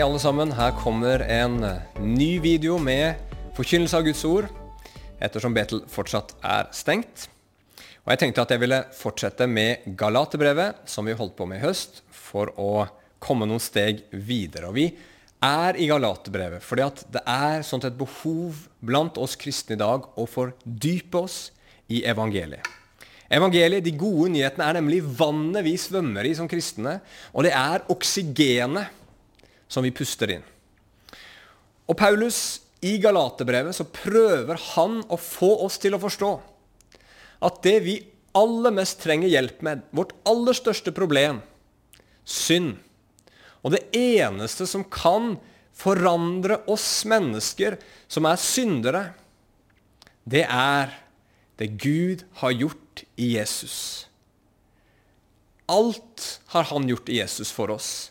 Hei alle sammen, her kommer en ny video med forkynnelse av Guds ord, ettersom Betel fortsatt er stengt. Og Jeg tenkte at jeg ville fortsette med Galaterbrevet, som vi holdt på med i høst, for å komme noen steg videre. Og Vi er i Galaterbrevet fordi at det er sånt et behov blant oss kristne i dag å fordype oss i evangeliet. Evangeliet, De gode nyhetene, er nemlig vannet vi svømmer i som kristne, og det er oksygenet som vi puster inn. Og Paulus, i Galaterbrevet, så prøver han å få oss til å forstå at det vi aller mest trenger hjelp med, vårt aller største problem, synd, og det eneste som kan forandre oss mennesker som er syndere, det er det Gud har gjort i Jesus. Alt har han gjort i Jesus for oss.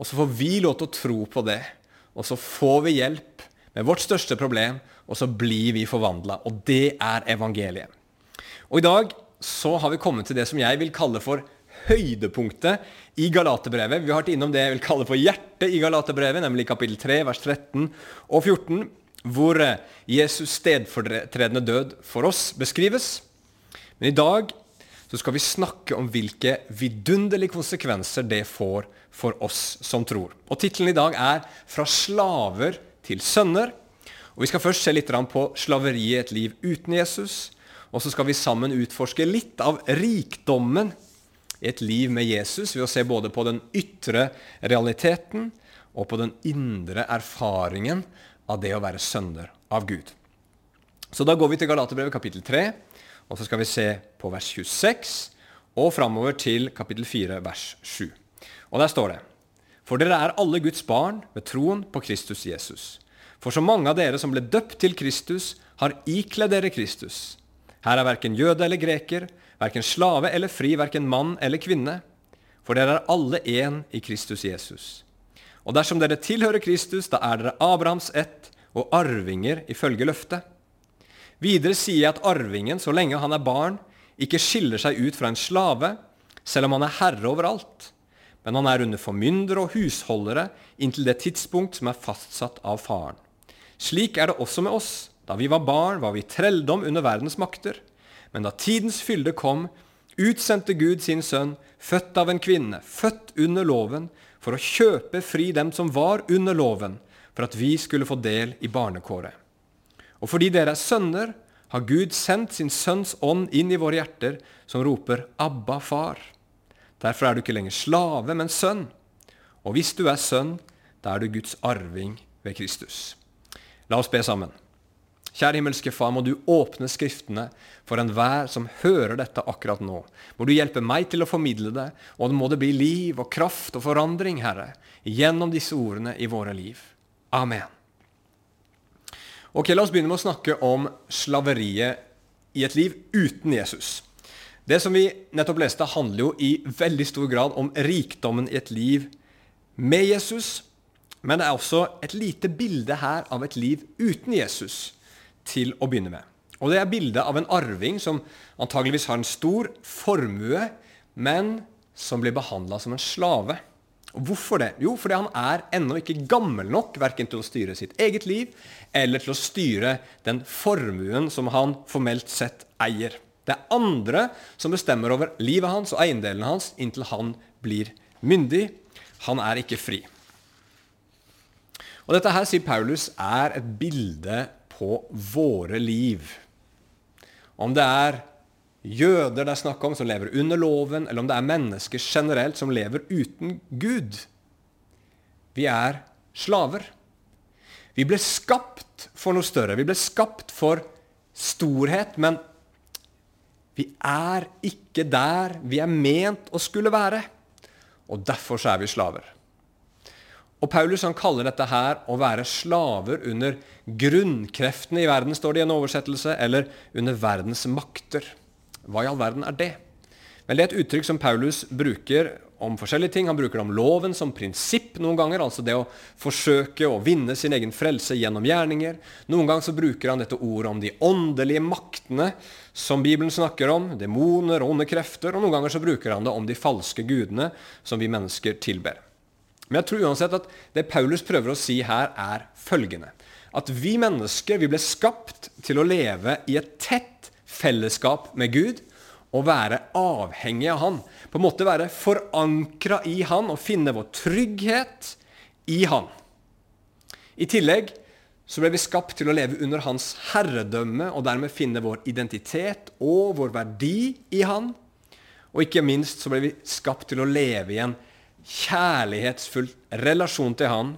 Og så får vi lov til å tro på det. Og så får vi hjelp med vårt største problem, og så blir vi forvandla. Og det er evangeliet. Og i dag så har vi kommet til det som jeg vil kalle for høydepunktet i Galaterbrevet. Vi har vært innom det jeg vil kalle for hjertet i Galaterbrevet, nemlig kapittel 3, vers 13 og 14, hvor eh, Jesus' stedfortredende død for oss beskrives. Men i dag så skal vi snakke om hvilke vidunderlige konsekvenser det får for oss som tror. Og Tittelen i dag er 'Fra slaver til sønner'. Og Vi skal først se litt på slaveriet i et liv uten Jesus. Og så skal vi sammen utforske litt av rikdommen i et liv med Jesus ved å se både på den ytre realiteten og på den indre erfaringen av det å være sønner av Gud. Så da går vi til Galaterbrevet kapittel 3, og så skal vi se på vers 26 og framover til kapittel 4, vers 7. Og der står det For dere er alle Guds barn ved troen på Kristus Jesus. For så mange av dere som ble døpt til Kristus, har ikledd dere Kristus. Her er verken jøde eller greker, verken slave eller fri, verken mann eller kvinne. For dere er alle én i Kristus Jesus. Og dersom dere tilhører Kristus, da er dere Abrahams ett og arvinger ifølge løftet. Videre sier jeg at arvingen, så lenge han er barn, ikke skiller seg ut fra en slave, selv om han er herre over alt men han er under formyndere og husholdere inntil det tidspunkt som er fastsatt av faren. Slik er det også med oss. Da vi var barn, var vi trelldom under verdens makter. Men da tidens fylde kom, utsendte Gud sin sønn, født av en kvinne, født under loven, for å kjøpe fri dem som var under loven, for at vi skulle få del i barnekåret. Og fordi dere er sønner, har Gud sendt sin sønns ånd inn i våre hjerter, som roper 'Abba, far'. Derfor er du ikke lenger slave, men sønn. Og hvis du er sønn, da er du Guds arving ved Kristus. La oss be sammen. Kjære himmelske Far, må du åpne Skriftene for enhver som hører dette akkurat nå. Må du hjelpe meg til å formidle det, og må det bli liv og kraft og forandring, Herre, gjennom disse ordene i våre liv. Amen. Ok, La oss begynne med å snakke om slaveriet i et liv uten Jesus. Det som vi nettopp leste, handler jo i veldig stor grad om rikdommen i et liv med Jesus. Men det er også et lite bilde her av et liv uten Jesus til å begynne med. Og Det er bildet av en arving som antageligvis har en stor formue, men som blir behandla som en slave. Og Hvorfor det? Jo, fordi han er ennå ikke gammel nok verken til å styre sitt eget liv eller til å styre den formuen som han formelt sett eier. Det er andre som bestemmer over livet hans og eiendelene hans inntil han blir myndig. Han er ikke fri. Og Dette her, sier Paulus, er et bilde på våre liv. Om det er jøder det er snakk om, som lever under loven, eller om det er mennesker generelt som lever uten Gud. Vi er slaver. Vi ble skapt for noe større. Vi ble skapt for storhet, men vi er ikke der vi er ment å skulle være. Og derfor så er vi slaver. Og Paulus han kaller dette her å være slaver under grunnkreftene i verden, står det i en oversettelse, eller under verdens makter. Hva i all verden er det? Men Det er et uttrykk som Paulus bruker om forskjellige ting. Han bruker det om loven som prinsipp noen ganger, altså det å forsøke å vinne sin egen frelse gjennom gjerninger. Noen ganger så bruker han dette ordet om de åndelige maktene som Bibelen snakker om, demoner og onde krefter, og noen ganger så bruker han det om de falske gudene som vi mennesker tilber. Men jeg tror uansett at det Paulus prøver å si her, er følgende. At vi mennesker vi ble skapt til å leve i et tett fellesskap med Gud og være avhengig av Han. På en måte være forankra i Han og finne vår trygghet i Han. I tillegg så ble vi skapt til å leve under Hans herredømme og dermed finne vår identitet og vår verdi i Han. Og ikke minst så ble vi skapt til å leve i en kjærlighetsfull relasjon til Han,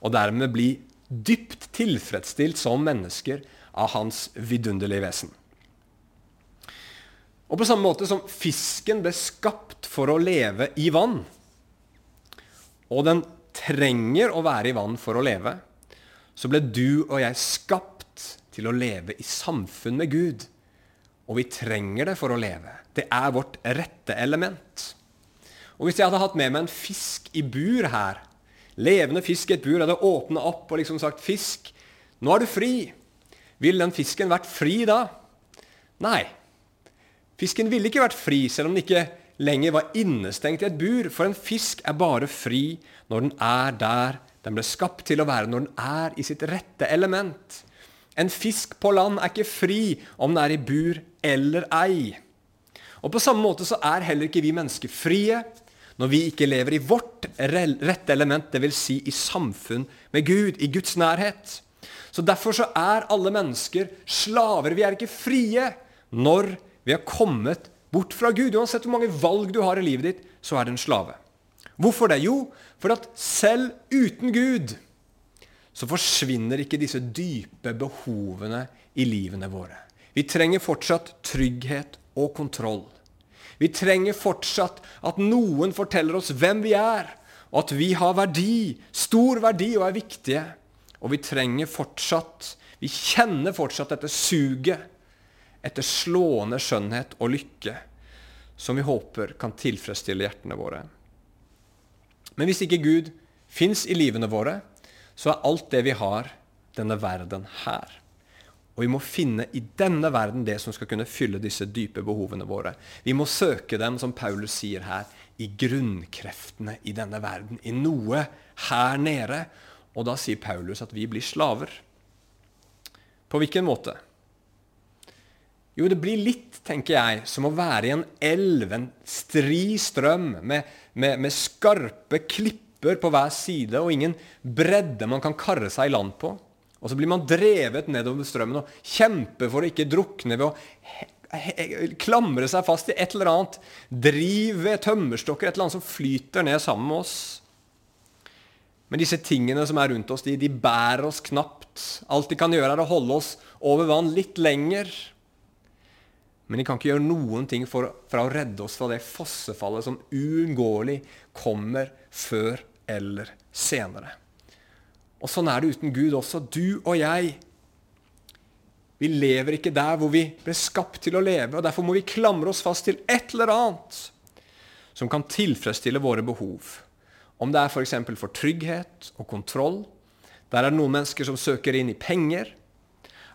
og dermed bli dypt tilfredsstilt som mennesker av Hans vidunderlige vesen. Og på samme måte som fisken ble skapt for å leve i vann, og den trenger å være i vann for å leve, så ble du og jeg skapt til å leve i samfunn med Gud. Og vi trenger det for å leve. Det er vårt rette element. Og Hvis jeg hadde hatt med meg en fisk i bur her, levende fisk i et bur, hadde åpna opp og liksom sagt 'Fisk, nå er du fri', ville den fisken vært fri da? Nei. Fisken ville ikke vært fri, selv om den ikke lenger var innestengt i et bur. For en fisk er bare fri når den er der den ble skapt til å være, når den er i sitt rette element. En fisk på land er ikke fri om den er i bur eller ei. Og På samme måte så er heller ikke vi mennesker frie når vi ikke lever i vårt rette element, dvs. Si i samfunn med Gud, i Guds nærhet. Så Derfor så er alle mennesker slaver. Vi er ikke frie når vi har kommet bort fra Gud. Uansett hvor mange valg du har i livet ditt, så er det en slave. Hvorfor det? Jo, for at selv uten Gud så forsvinner ikke disse dype behovene i livene våre. Vi trenger fortsatt trygghet og kontroll. Vi trenger fortsatt at noen forteller oss hvem vi er, og at vi har verdi, stor verdi, og er viktige. Og vi trenger fortsatt Vi kjenner fortsatt dette suget etter slående skjønnhet og lykke som vi håper kan tilfredsstille hjertene våre. Men hvis ikke Gud fins i livene våre, så er alt det vi har, denne verden her. Og vi må finne i denne verden det som skal kunne fylle disse dype behovene våre. Vi må søke dem, som Paulus sier her, i grunnkreftene i denne verden. I noe her nede. Og da sier Paulus at vi blir slaver. På hvilken måte? Jo, det blir litt, tenker jeg, som å være i en elv, en stri strøm, med, med, med skarpe klipper på hver side og ingen bredde man kan karre seg i land på. Og så blir man drevet nedover strømmen og kjemper for å ikke drukne ved å klamre seg fast i et eller annet. Driv ved tømmerstokker, et eller annet som flyter ned sammen med oss. Men disse tingene som er rundt oss, de, de bærer oss knapt. Alt de kan gjøre, er å holde oss over vann litt lenger. Men de kan ikke gjøre noen ting for, for å redde oss fra det fossefallet som uunngåelig kommer før eller senere. Og sånn er det uten Gud også. Du og jeg. Vi lever ikke der hvor vi ble skapt til å leve, og derfor må vi klamre oss fast til et eller annet som kan tilfredsstille våre behov. Om det er f.eks. For, for trygghet og kontroll. Der er det noen mennesker som søker inn i penger.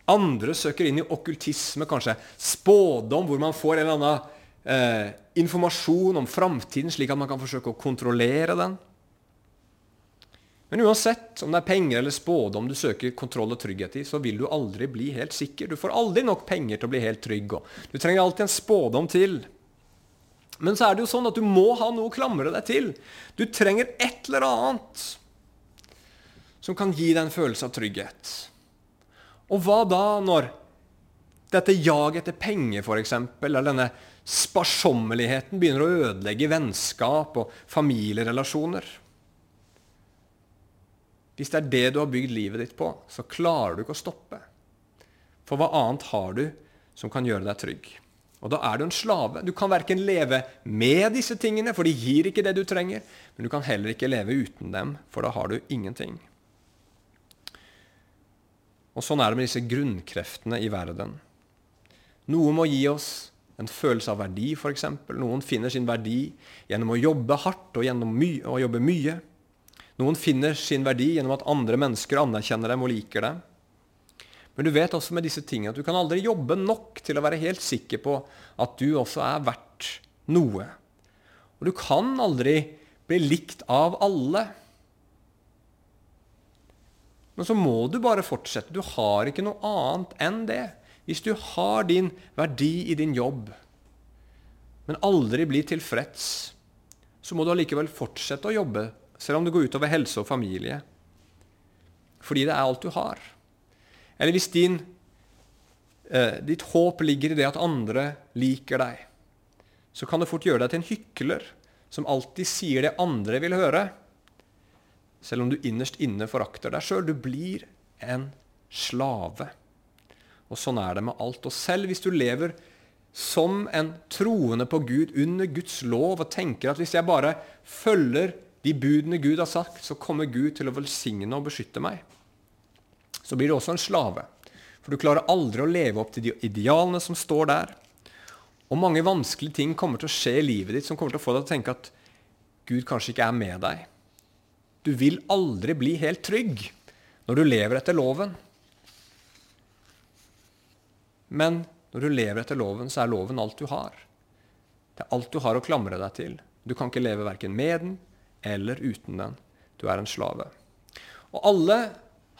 Andre søker inn i okkultisme, kanskje spådom, hvor man får en eller annen eh, informasjon om framtiden, slik at man kan forsøke å kontrollere den. Men uansett om det er penger eller spådom du søker kontroll og trygghet i, så vil du aldri bli helt sikker. Du får aldri nok penger til å bli helt trygg. Og du trenger alltid en spådom til. Men så er det jo sånn at du må ha noe å klamre deg til. Du trenger et eller annet som kan gi deg en følelse av trygghet. Og hva da når dette jaget etter penger, f.eks., eller denne sparsommeligheten begynner å ødelegge vennskap og familierelasjoner? Hvis det er det du har bygd livet ditt på, så klarer du ikke å stoppe. For hva annet har du som kan gjøre deg trygg? Og da er du en slave. Du kan verken leve med disse tingene, for de gir ikke det du trenger, men du kan heller ikke leve uten dem, for da har du ingenting. Og sånn er det med disse grunnkreftene i verden. Noe må gi oss en følelse av verdi, f.eks. Noen finner sin verdi gjennom å jobbe hardt og gjennom my å jobbe mye. Noen finner sin verdi gjennom at andre mennesker anerkjenner dem og liker dem. Men du vet også med disse tingene at du kan aldri jobbe nok til å være helt sikker på at du også er verdt noe. Og du kan aldri bli likt av alle. Men så må du bare fortsette. Du har ikke noe annet enn det. Hvis du har din verdi i din jobb, men aldri blir tilfreds, så må du allikevel fortsette å jobbe, selv om det går utover helse og familie. Fordi det er alt du har. Eller hvis din, eh, ditt håp ligger i det at andre liker deg, så kan det fort gjøre deg til en hykler som alltid sier det andre vil høre, selv om du innerst inne forakter deg sjøl. Du blir en slave. Og sånn er det med alt. Og selv hvis du lever som en troende på Gud under Guds lov og tenker at hvis jeg bare følger de budene Gud har sagt, så kommer Gud til å velsigne og beskytte meg, så blir du også en slave. For du klarer aldri å leve opp til de idealene som står der. Og mange vanskelige ting kommer til å skje i livet ditt som kommer til å få deg til å tenke at Gud kanskje ikke er med deg. Du vil aldri bli helt trygg når du lever etter loven. Men når du lever etter loven, så er loven alt du har. Det er alt du har å klamre deg til. Du kan ikke leve verken med den eller uten den. Du er en slave. Og alle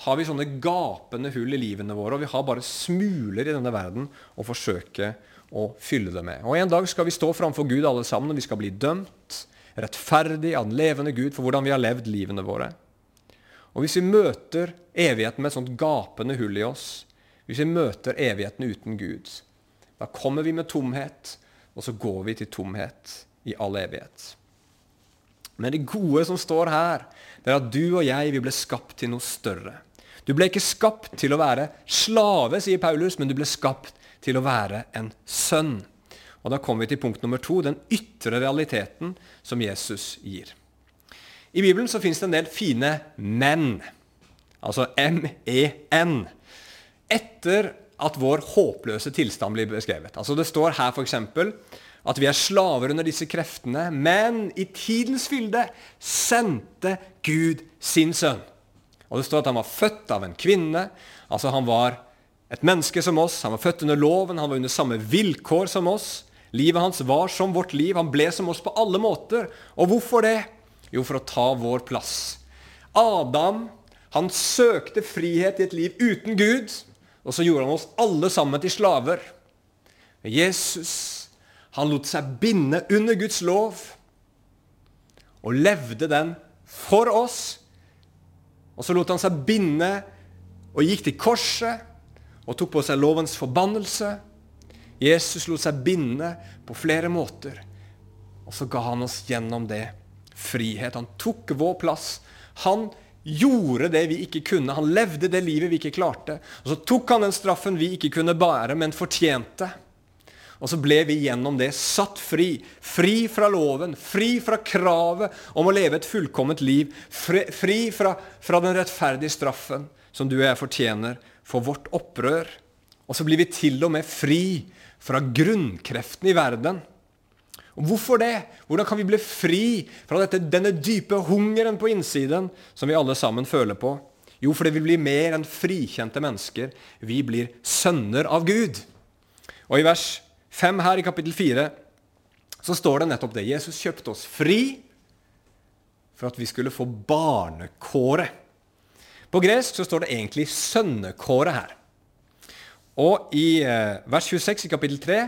har vi sånne gapende hull i livene våre, og vi har bare smuler i denne verden å forsøke å fylle det med. Og En dag skal vi stå framfor Gud alle sammen, og vi skal bli dømt rettferdig av den levende Gud for hvordan vi har levd livene våre. Og Hvis vi møter evigheten med et sånt gapende hull i oss, hvis vi møter evigheten uten Gud, da kommer vi med tomhet, og så går vi til tomhet i all evighet. Men det gode som står her, det er at du og jeg vi ble skapt til noe større. Du ble ikke skapt til å være slave, sier Paulus, men du ble skapt til å være en sønn. Og Da kommer vi til punkt nummer to, den ytre realiteten som Jesus gir. I Bibelen så fins det en del fine menn, altså M-E-N, etter at vår håpløse tilstand blir beskrevet. Altså Det står her f.eks. at vi er slaver under disse kreftene, men i tidens fylde sendte Gud sin sønn. Og Det står at han var født av en kvinne. altså Han var et menneske som oss. Han var født under loven, han var under samme vilkår som oss. Livet hans var som vårt liv. Han ble som oss på alle måter. Og hvorfor det? Jo, for å ta vår plass. Adam han søkte frihet i et liv uten Gud, og så gjorde han oss alle sammen til slaver. Jesus han lot seg binde under Guds lov og levde den for oss. Og så lot han seg binde og gikk til korset og tok på seg lovens forbannelse. Jesus lot seg binde på flere måter, og så ga han oss gjennom det frihet. Han tok vår plass. Han gjorde det vi ikke kunne. Han levde det livet vi ikke klarte. Og så tok han den straffen vi ikke kunne bære, men fortjente. Og så ble vi gjennom det satt fri. Fri fra loven, fri fra kravet om å leve et fullkomment liv. Fri, fra, fra den rettferdige straffen som du og jeg fortjener for vårt opprør. Og så blir vi til og med fri fra grunnkreftene i verden. Og Hvorfor det? Hvordan kan vi bli fri fra dette, denne dype hungeren på innsiden som vi alle sammen føler på? Jo, fordi vi blir mer enn frikjente mennesker. Vi blir sønner av Gud. Og i vers 5 her i kapittel 4 så står det nettopp det. Jesus kjøpte oss fri for at vi skulle få barnekåret. På gresk så står det egentlig sønnekåret her. Og i eh, vers 26 i kapittel 3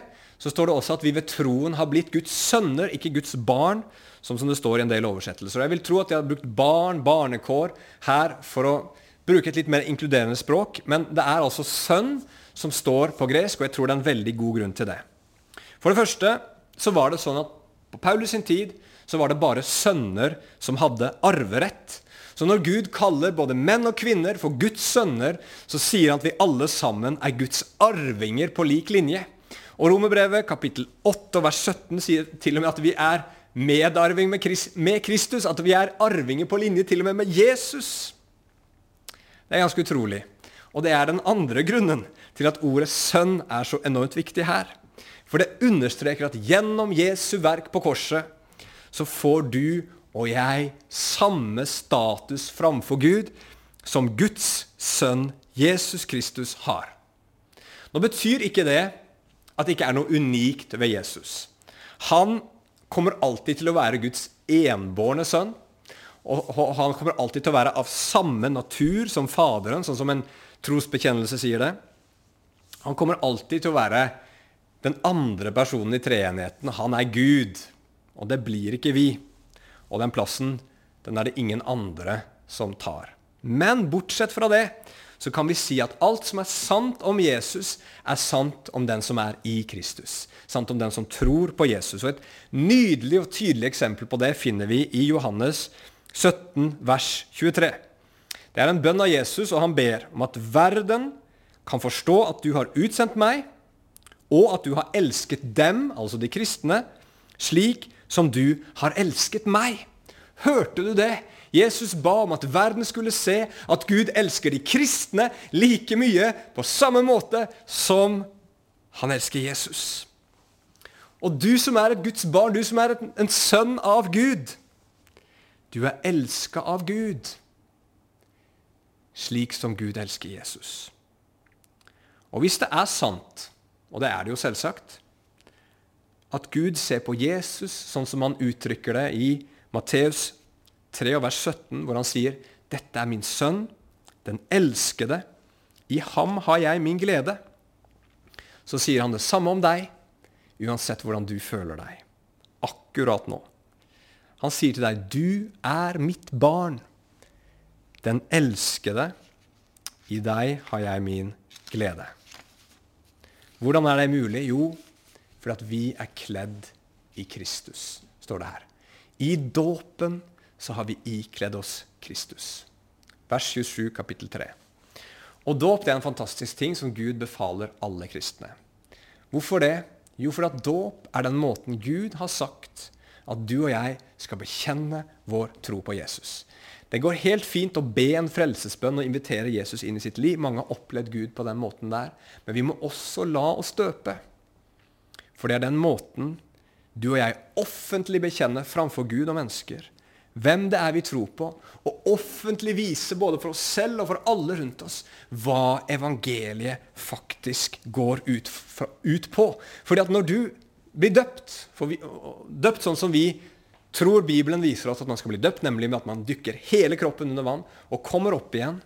så står det også at vi ved troen har blitt Guds sønner, ikke Guds barn, som, som det står i en del oversettelser. Jeg vil tro at de har brukt barn, barnekår, her for å bruke et litt mer inkluderende språk. Men det er altså sønn som står på gresk, og jeg tror det er en veldig god grunn til det. For det første så var det sånn at på Paulus sin tid så var det bare sønner som hadde arverett. Så når Gud kaller både menn og kvinner for Guds sønner, så sier han at vi alle sammen er Guds arvinger på lik linje. Og Romerbrevet kapittel 8 vers 17 sier til og med at vi er medarving med Kristus. At vi er arvinger på linje til og med med Jesus. Det er ganske utrolig. Og det er den andre grunnen til at ordet 'sønn' er så enormt viktig her. For det understreker at gjennom Jesu verk på korset så får du og jeg samme status framfor Gud som Guds sønn Jesus Kristus har. Nå betyr ikke det at det ikke er noe unikt ved Jesus. Han kommer alltid til å være Guds enbårne sønn. Og, han kommer alltid til å være av samme natur som Faderen, sånn som en trosbekjennelse sier det. Han kommer alltid til å være den andre personen i treenigheten. Han er Gud, og det blir ikke vi. Og den plassen den er det ingen andre som tar. Men bortsett fra det så kan vi si at alt som er sant om Jesus, er sant om den som er i Kristus. Sant om den som tror på Jesus. Og Et nydelig og tydelig eksempel på det finner vi i Johannes 17, vers 23. Det er en bønn av Jesus, og han ber om at verden kan forstå at du har utsendt meg, og at du har elsket dem, altså de kristne, slik som du har elsket meg. Hørte du det? Jesus ba om at verden skulle se at Gud elsker de kristne like mye på samme måte som han elsker Jesus. Og du som er et Guds barn, du som er en sønn av Gud, du er elska av Gud, slik som Gud elsker Jesus. Og hvis det er sant, og det er det jo selvsagt, at Gud ser på Jesus sånn som han uttrykker det i Matteus 3 vers 17, hvor han sier, 'Dette er min sønn, den elskede. I ham har jeg min glede.' Så sier han det samme om deg, uansett hvordan du føler deg. Akkurat nå. Han sier til deg, 'Du er mitt barn, den elskede. I deg har jeg min glede.' Hvordan er det mulig? Jo, fordi vi er kledd i Kristus, står det her. I dåpen så har vi ikledd oss Kristus. Vers 27, kapittel 3. Og dåp er en fantastisk ting som Gud befaler alle kristne. Hvorfor det? Jo, for at dåp er den måten Gud har sagt at du og jeg skal bekjenne vår tro på Jesus. Det går helt fint å be en frelsesbønn og invitere Jesus inn i sitt liv. Mange har opplevd Gud på den måten der. Men vi må også la oss døpe. For det er den måten du og jeg offentlig bekjenner framfor Gud og mennesker hvem det er vi tror på, og offentlig vise både for oss selv og for alle rundt oss hva evangeliet faktisk går ut, fra, ut på. Fordi at når du blir døpt, vi, døpt sånn som vi tror Bibelen viser oss at man skal bli døpt, nemlig med at man dykker hele kroppen under vann og kommer opp igjen,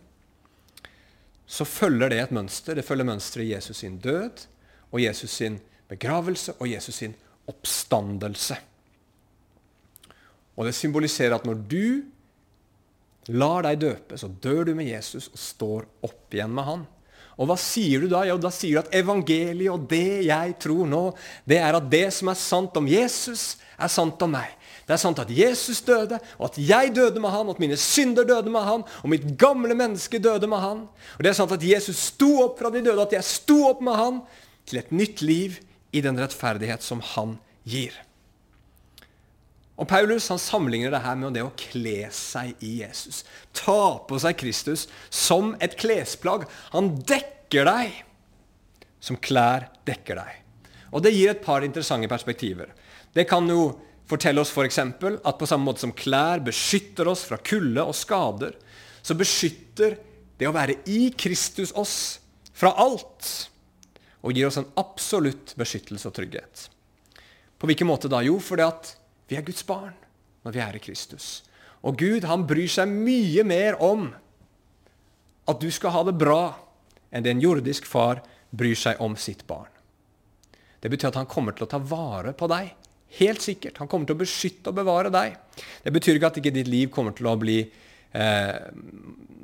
så følger det et mønster. Det følger mønsteret i Jesus sin død og Jesus sin begravelse og Jesus sin oppstandelse. Og det symboliserer at når du lar deg døpe, så dør du med Jesus og står opp igjen med han. Og hva sier du da? Jo, da sier du at evangeliet og det jeg tror nå, det er at det som er sant om Jesus, er sant om meg. Det er sant at Jesus døde, og at jeg døde med han, og at mine synder døde med han, og mitt gamle menneske døde med han. Og det er sant at Jesus sto opp fra de døde, at jeg sto opp med han til et nytt liv i den rettferdighet som han gir. Og Paulus han sammenligner det her med det å kle seg i Jesus. Ta på seg Kristus som et klesplagg. Han dekker deg som klær dekker deg. Og Det gir et par interessante perspektiver. Det kan jo fortelle oss f.eks. at på samme måte som klær beskytter oss fra kulde og skader, så beskytter det å være i Kristus oss fra alt og gir oss en absolutt beskyttelse og trygghet. På hvilken måte da? Jo, fordi at vi er Guds barn når vi er i Kristus. Og Gud han bryr seg mye mer om at du skal ha det bra, enn det en jordisk far bryr seg om sitt barn. Det betyr at han kommer til å ta vare på deg. Helt sikkert. Han kommer til å beskytte og bevare deg. Det betyr ikke at ikke ditt liv kommer til å bli eh,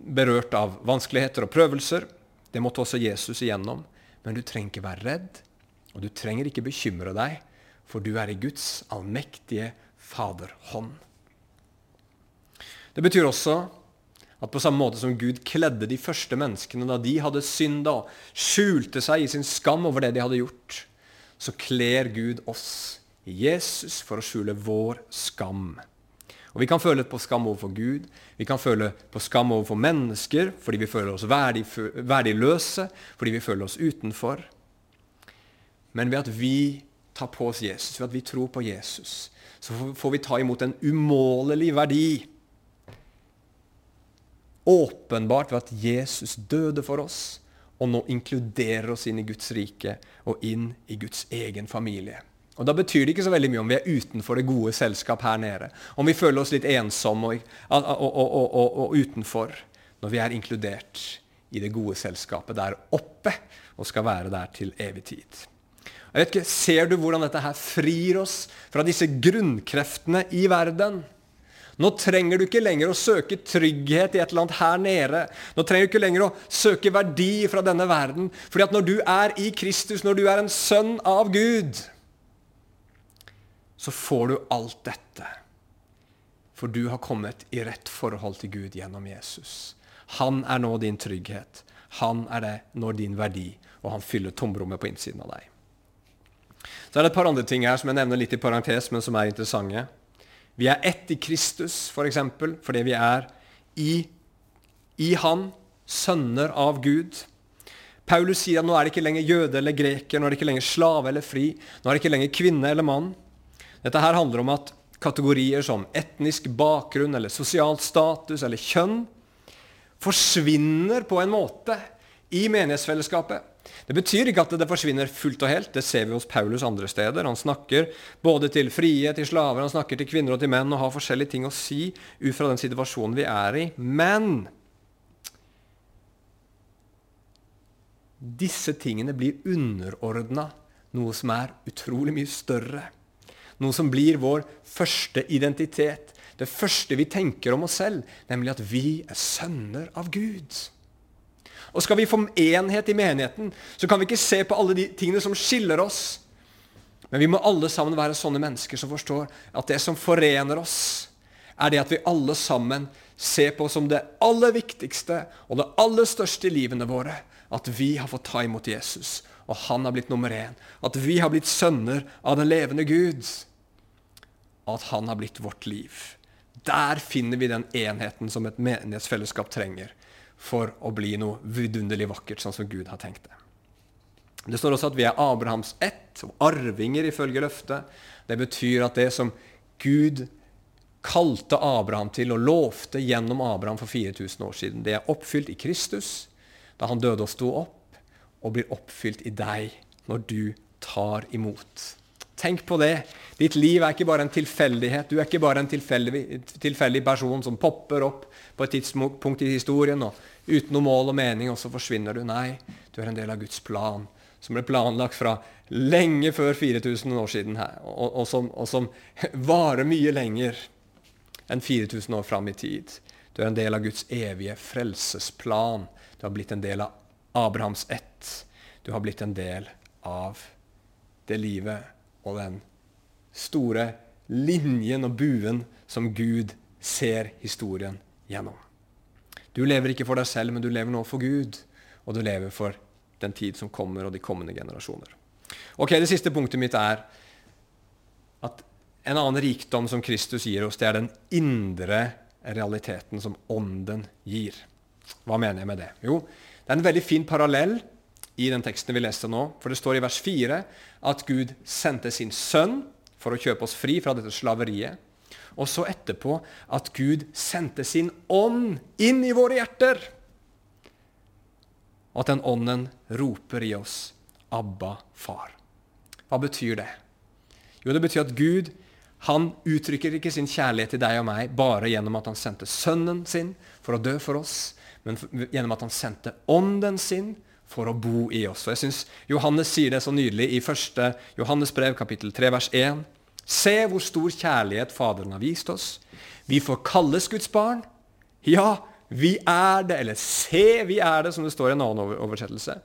berørt av vanskeligheter og prøvelser. Det måtte også Jesus igjennom. Men du trenger ikke være redd, og du trenger ikke bekymre deg for du er i Guds allmektige faderhånd. Det betyr også at på samme måte som Gud kledde de første menneskene da de hadde synda og skjulte seg i sin skam over det de hadde gjort, så kler Gud oss i Jesus for å skjule vår skam. Og Vi kan føle på skam overfor Gud, vi kan føle på skam overfor mennesker fordi vi føler oss verdiløse, fordi vi føler oss utenfor. Men ved at vi tar på oss Jesus, ved at vi tror på Jesus, så får vi ta imot en umålelig verdi. Åpenbart ved at Jesus døde for oss, og nå inkluderer oss inn i Guds rike og inn i Guds egen familie. Og Da betyr det ikke så veldig mye om vi er utenfor det gode selskap her nede. Om vi føler oss litt ensomme og, og, og, og, utenfor når vi er inkludert i det gode selskapet der oppe og skal være der til evig tid. Jeg vet ikke, Ser du hvordan dette her frir oss fra disse grunnkreftene i verden? Nå trenger du ikke lenger å søke trygghet i et eller annet her nede. Nå trenger du ikke lenger å søke verdi fra denne verden. Fordi at når du er i Kristus, når du er en sønn av Gud, så får du alt dette. For du har kommet i rett forhold til Gud gjennom Jesus. Han er nå din trygghet. Han er det nå din verdi, og han fyller tomrommet på innsiden av deg. Så er det et par andre ting her som jeg nevner litt i parentes, men som er interessante. Vi er ett i Kristus, f.eks., for eksempel, fordi vi er i, i Han, sønner av Gud. Paulus sier at nå er det ikke lenger jøde eller greker, nå er det ikke lenger slave eller fri, nå er det ikke lenger kvinne eller mann. Dette her handler om at kategorier som etnisk bakgrunn eller sosial status eller kjønn forsvinner på en måte i menighetsfellesskapet. Det betyr ikke at det forsvinner fullt og helt. Det ser vi hos Paulus andre steder. Han snakker både til frie, til slaver, han snakker til kvinner og til menn og har forskjellige ting å si ut fra den situasjonen vi er i. Men disse tingene blir underordna noe som er utrolig mye større. Noe som blir vår første identitet. Det første vi tenker om oss selv, nemlig at vi er sønner av Gud. Og skal vi få enhet i menigheten, så kan vi ikke se på alle de tingene som skiller oss. Men vi må alle sammen være sånne mennesker som forstår at det som forener oss, er det at vi alle sammen ser på som det aller viktigste og det aller største i livene våre at vi har fått ta imot Jesus, og han har blitt nummer én. At vi har blitt sønner av den levende Gud og at han har blitt vårt liv. Der finner vi den enheten som et menighetsfellesskap trenger for å bli noe vidunderlig vakkert, sånn som Gud har tenkt det. Det står også at vi er Abrahams ett, og arvinger ifølge løftet. Det betyr at det som Gud kalte Abraham til og lovte gjennom Abraham for 4000 år siden, det er oppfylt i Kristus da han døde og sto opp, og blir oppfylt i deg når du tar imot. Tenk på det. Ditt liv er ikke bare en tilfeldighet. Du er ikke bare en tilfeldig, tilfeldig person som popper opp på et tidspunkt i historien og uten noe mål og mening, og så forsvinner du. Nei, du er en del av Guds plan, som ble planlagt fra lenge før 4000 år siden, her, og, og, som, og som varer mye lenger enn 4000 år fram i tid. Du er en del av Guds evige frelsesplan. Du har blitt en del av Abrahams ett. Du har blitt en del av det livet og den store linjen og buen som Gud ser historien gjennom. Du lever ikke for deg selv, men du lever nå for Gud. Og du lever for den tid som kommer, og de kommende generasjoner. Ok, Det siste punktet mitt er at en annen rikdom som Kristus gir oss, det er den indre realiteten som Ånden gir. Hva mener jeg med det? Jo, det er en veldig fin parallell i den teksten vi leste nå. For det står i vers 4 at Gud sendte sin sønn for å kjøpe oss fri fra dette slaveriet. Og så etterpå at Gud sendte sin ånd inn i våre hjerter. Og at den ånden roper i oss 'Abba, far'. Hva betyr det? Jo, det betyr at Gud han uttrykker ikke sin kjærlighet til deg og meg bare gjennom at han sendte sønnen sin for å dø for oss, men gjennom at han sendte ånden sin for å bo i oss. Og jeg synes Johannes sier det så nydelig i 1. Johannes brev, kapittel 3, vers 1. Se hvor stor kjærlighet Faderen har vist oss. Vi får kalles Guds barn. Ja, vi er det. Eller se, vi er det, som det står i en annen oversettelse.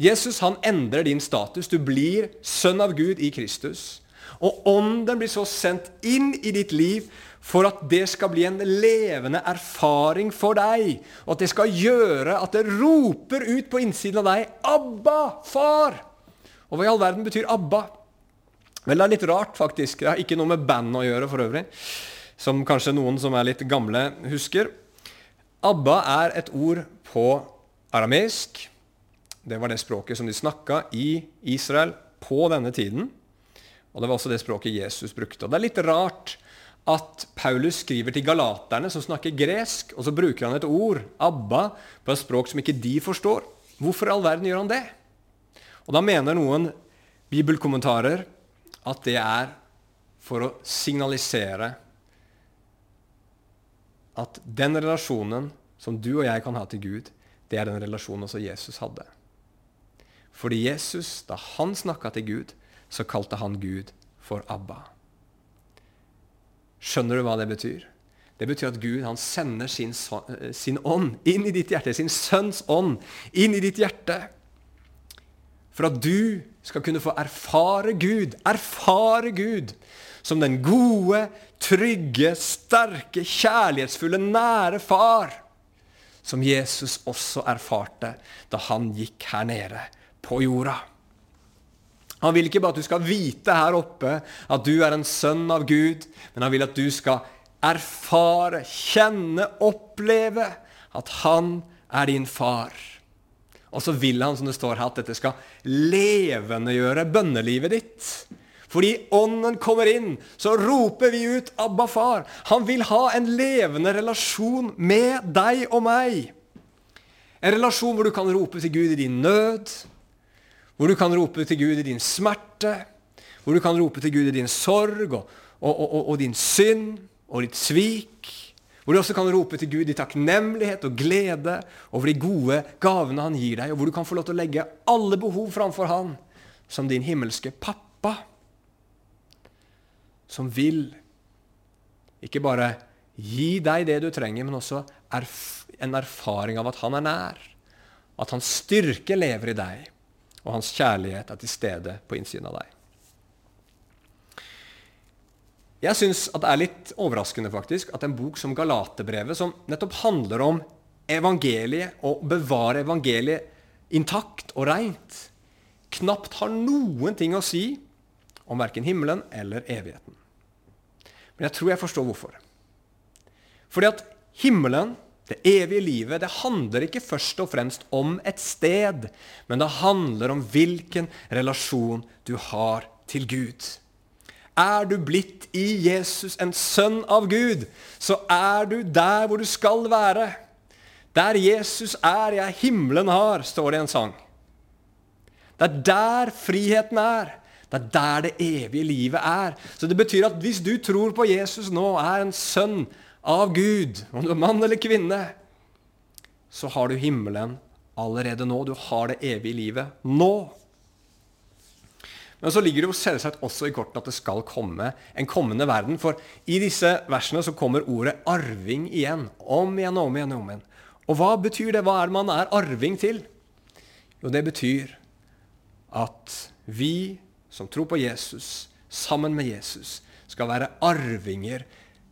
Jesus han endrer din status. Du blir sønn av Gud i Kristus. Og ånden blir så sendt inn i ditt liv for at det skal bli en levende erfaring for deg. Og at det skal gjøre at det roper ut på innsiden av deg 'Abba, far'. Og hva i all verden betyr 'Abba'? Vel, det er litt rart, faktisk. Det har ikke noe med band å gjøre, for øvrig. Som kanskje noen som er litt gamle, husker. Abba er et ord på arameisk. Det var det språket som de snakka i Israel på denne tiden. Og det var også det språket Jesus brukte. Og det er litt rart at Paulus skriver til galaterne som snakker gresk, og så bruker han et ord, abba, på et språk som ikke de forstår. Hvorfor i all verden gjør han det? Og Da mener noen bibelkommentarer at det er for å signalisere at den relasjonen som du og jeg kan ha til Gud, det er den relasjonen også Jesus hadde. Fordi Jesus, da han snakka til Gud, så kalte han Gud for Abba. Skjønner du hva det betyr? Det betyr at Gud han sender sin, sin ånd inn i ditt hjerte, sin sønns ånd inn i ditt hjerte. For at du skal kunne få erfare Gud, erfare Gud som den gode, trygge, sterke, kjærlighetsfulle, nære far som Jesus også erfarte da han gikk her nede på jorda. Han vil ikke bare at du skal vite her oppe at du er en sønn av Gud, men han vil at du skal erfare, kjenne, oppleve at han er din far. Og så vil han, som det står her, at dette skal levendegjøre bønnelivet ditt. Fordi Ånden kommer inn, så roper vi ut 'Abba, far'. Han vil ha en levende relasjon med deg og meg. En relasjon hvor du kan rope til Gud i din nød, hvor du kan rope til Gud i din smerte, hvor du kan rope til Gud i din sorg og, og, og, og din synd og ditt svik. Hvor du også kan rope til Gud i takknemlighet og glede over de gode gavene han gir deg, og hvor du kan få lov til å legge alle behov framfor han som din himmelske pappa som vil ikke bare gi deg det du trenger, men også erf en erfaring av at han er nær. At hans styrke lever i deg, og hans kjærlighet er til stede på innsiden av deg. Jeg syns det er litt overraskende faktisk, at en bok som Galaterbrevet, som nettopp handler om evangeliet og bevare evangeliet intakt og reint, knapt har noen ting å si om verken himmelen eller evigheten. Men jeg tror jeg forstår hvorfor. Fordi at himmelen, det evige livet, det handler ikke først og fremst om et sted, men det handler om hvilken relasjon du har til Gud. Er du blitt i Jesus en sønn av Gud, så er du der hvor du skal være. Der Jesus er, jeg himmelen har, står det i en sang. Det er der friheten er. Det er der det evige livet er. Så det betyr at hvis du tror på Jesus nå, er en sønn av Gud, om du er mann eller kvinne, så har du himmelen allerede nå. Du har det evige livet nå. Men så ligger det jo selvsagt også i kortene at det skal komme en kommende verden. For i disse versene så kommer ordet 'arving' igjen. Om igjen og om igjen. om igjen. Og hva betyr det? Hva er det man er arving til? Jo, det betyr at vi som tror på Jesus, sammen med Jesus, skal være arvinger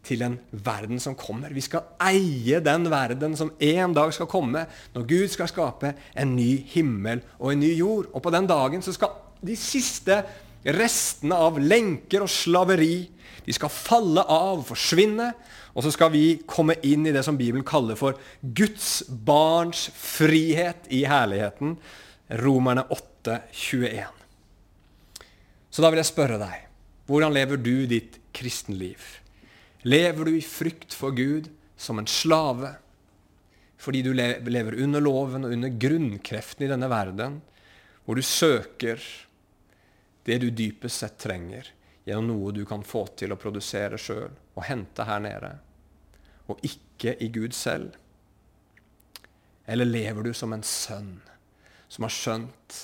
til en verden som kommer. Vi skal eie den verden som en dag skal komme, når Gud skal skape en ny himmel og en ny jord. Og på den dagen så skal de siste restene av lenker og slaveri de skal falle av, forsvinne, og så skal vi komme inn i det som Bibelen kaller for Guds barns frihet i herligheten. Romerne 8, 21. Så da vil jeg spørre deg, hvordan lever du ditt kristenliv? Lever du i frykt for Gud som en slave? Fordi du lever under loven og under grunnkreftene i denne verden, hvor du søker det du dypest sett trenger gjennom noe du kan få til å produsere sjøl og hente her nede, og ikke i Gud selv? Eller lever du som en sønn som har skjønt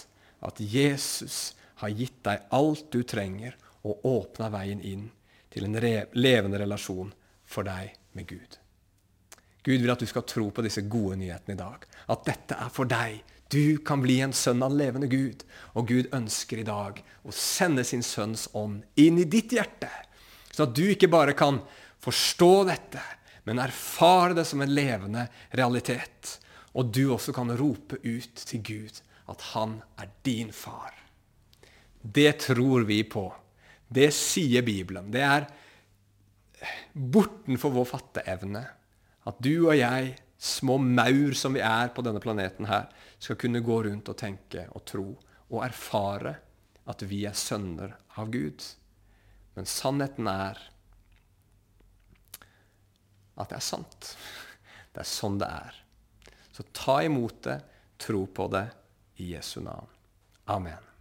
at Jesus har gitt deg alt du trenger, og åpna veien inn til en levende relasjon for deg med Gud. Gud vil at du skal tro på disse gode nyhetene i dag. At dette er for deg. Du kan bli en sønn av levende Gud. Og Gud ønsker i dag å sende sin sønns ånd inn i ditt hjerte. Så at du ikke bare kan forstå dette, men erfare det som en levende realitet. Og du også kan rope ut til Gud at han er din far. Det tror vi på. Det sier Bibelen. Det er bortenfor vår fatteevne at du og jeg, små maur som vi er på denne planeten her, skal kunne gå rundt og tenke og tro og erfare at vi er sønner av Gud. Men sannheten er at det er sant. Det er sånn det er. Så ta imot det, tro på det, i Jesu navn. Amen.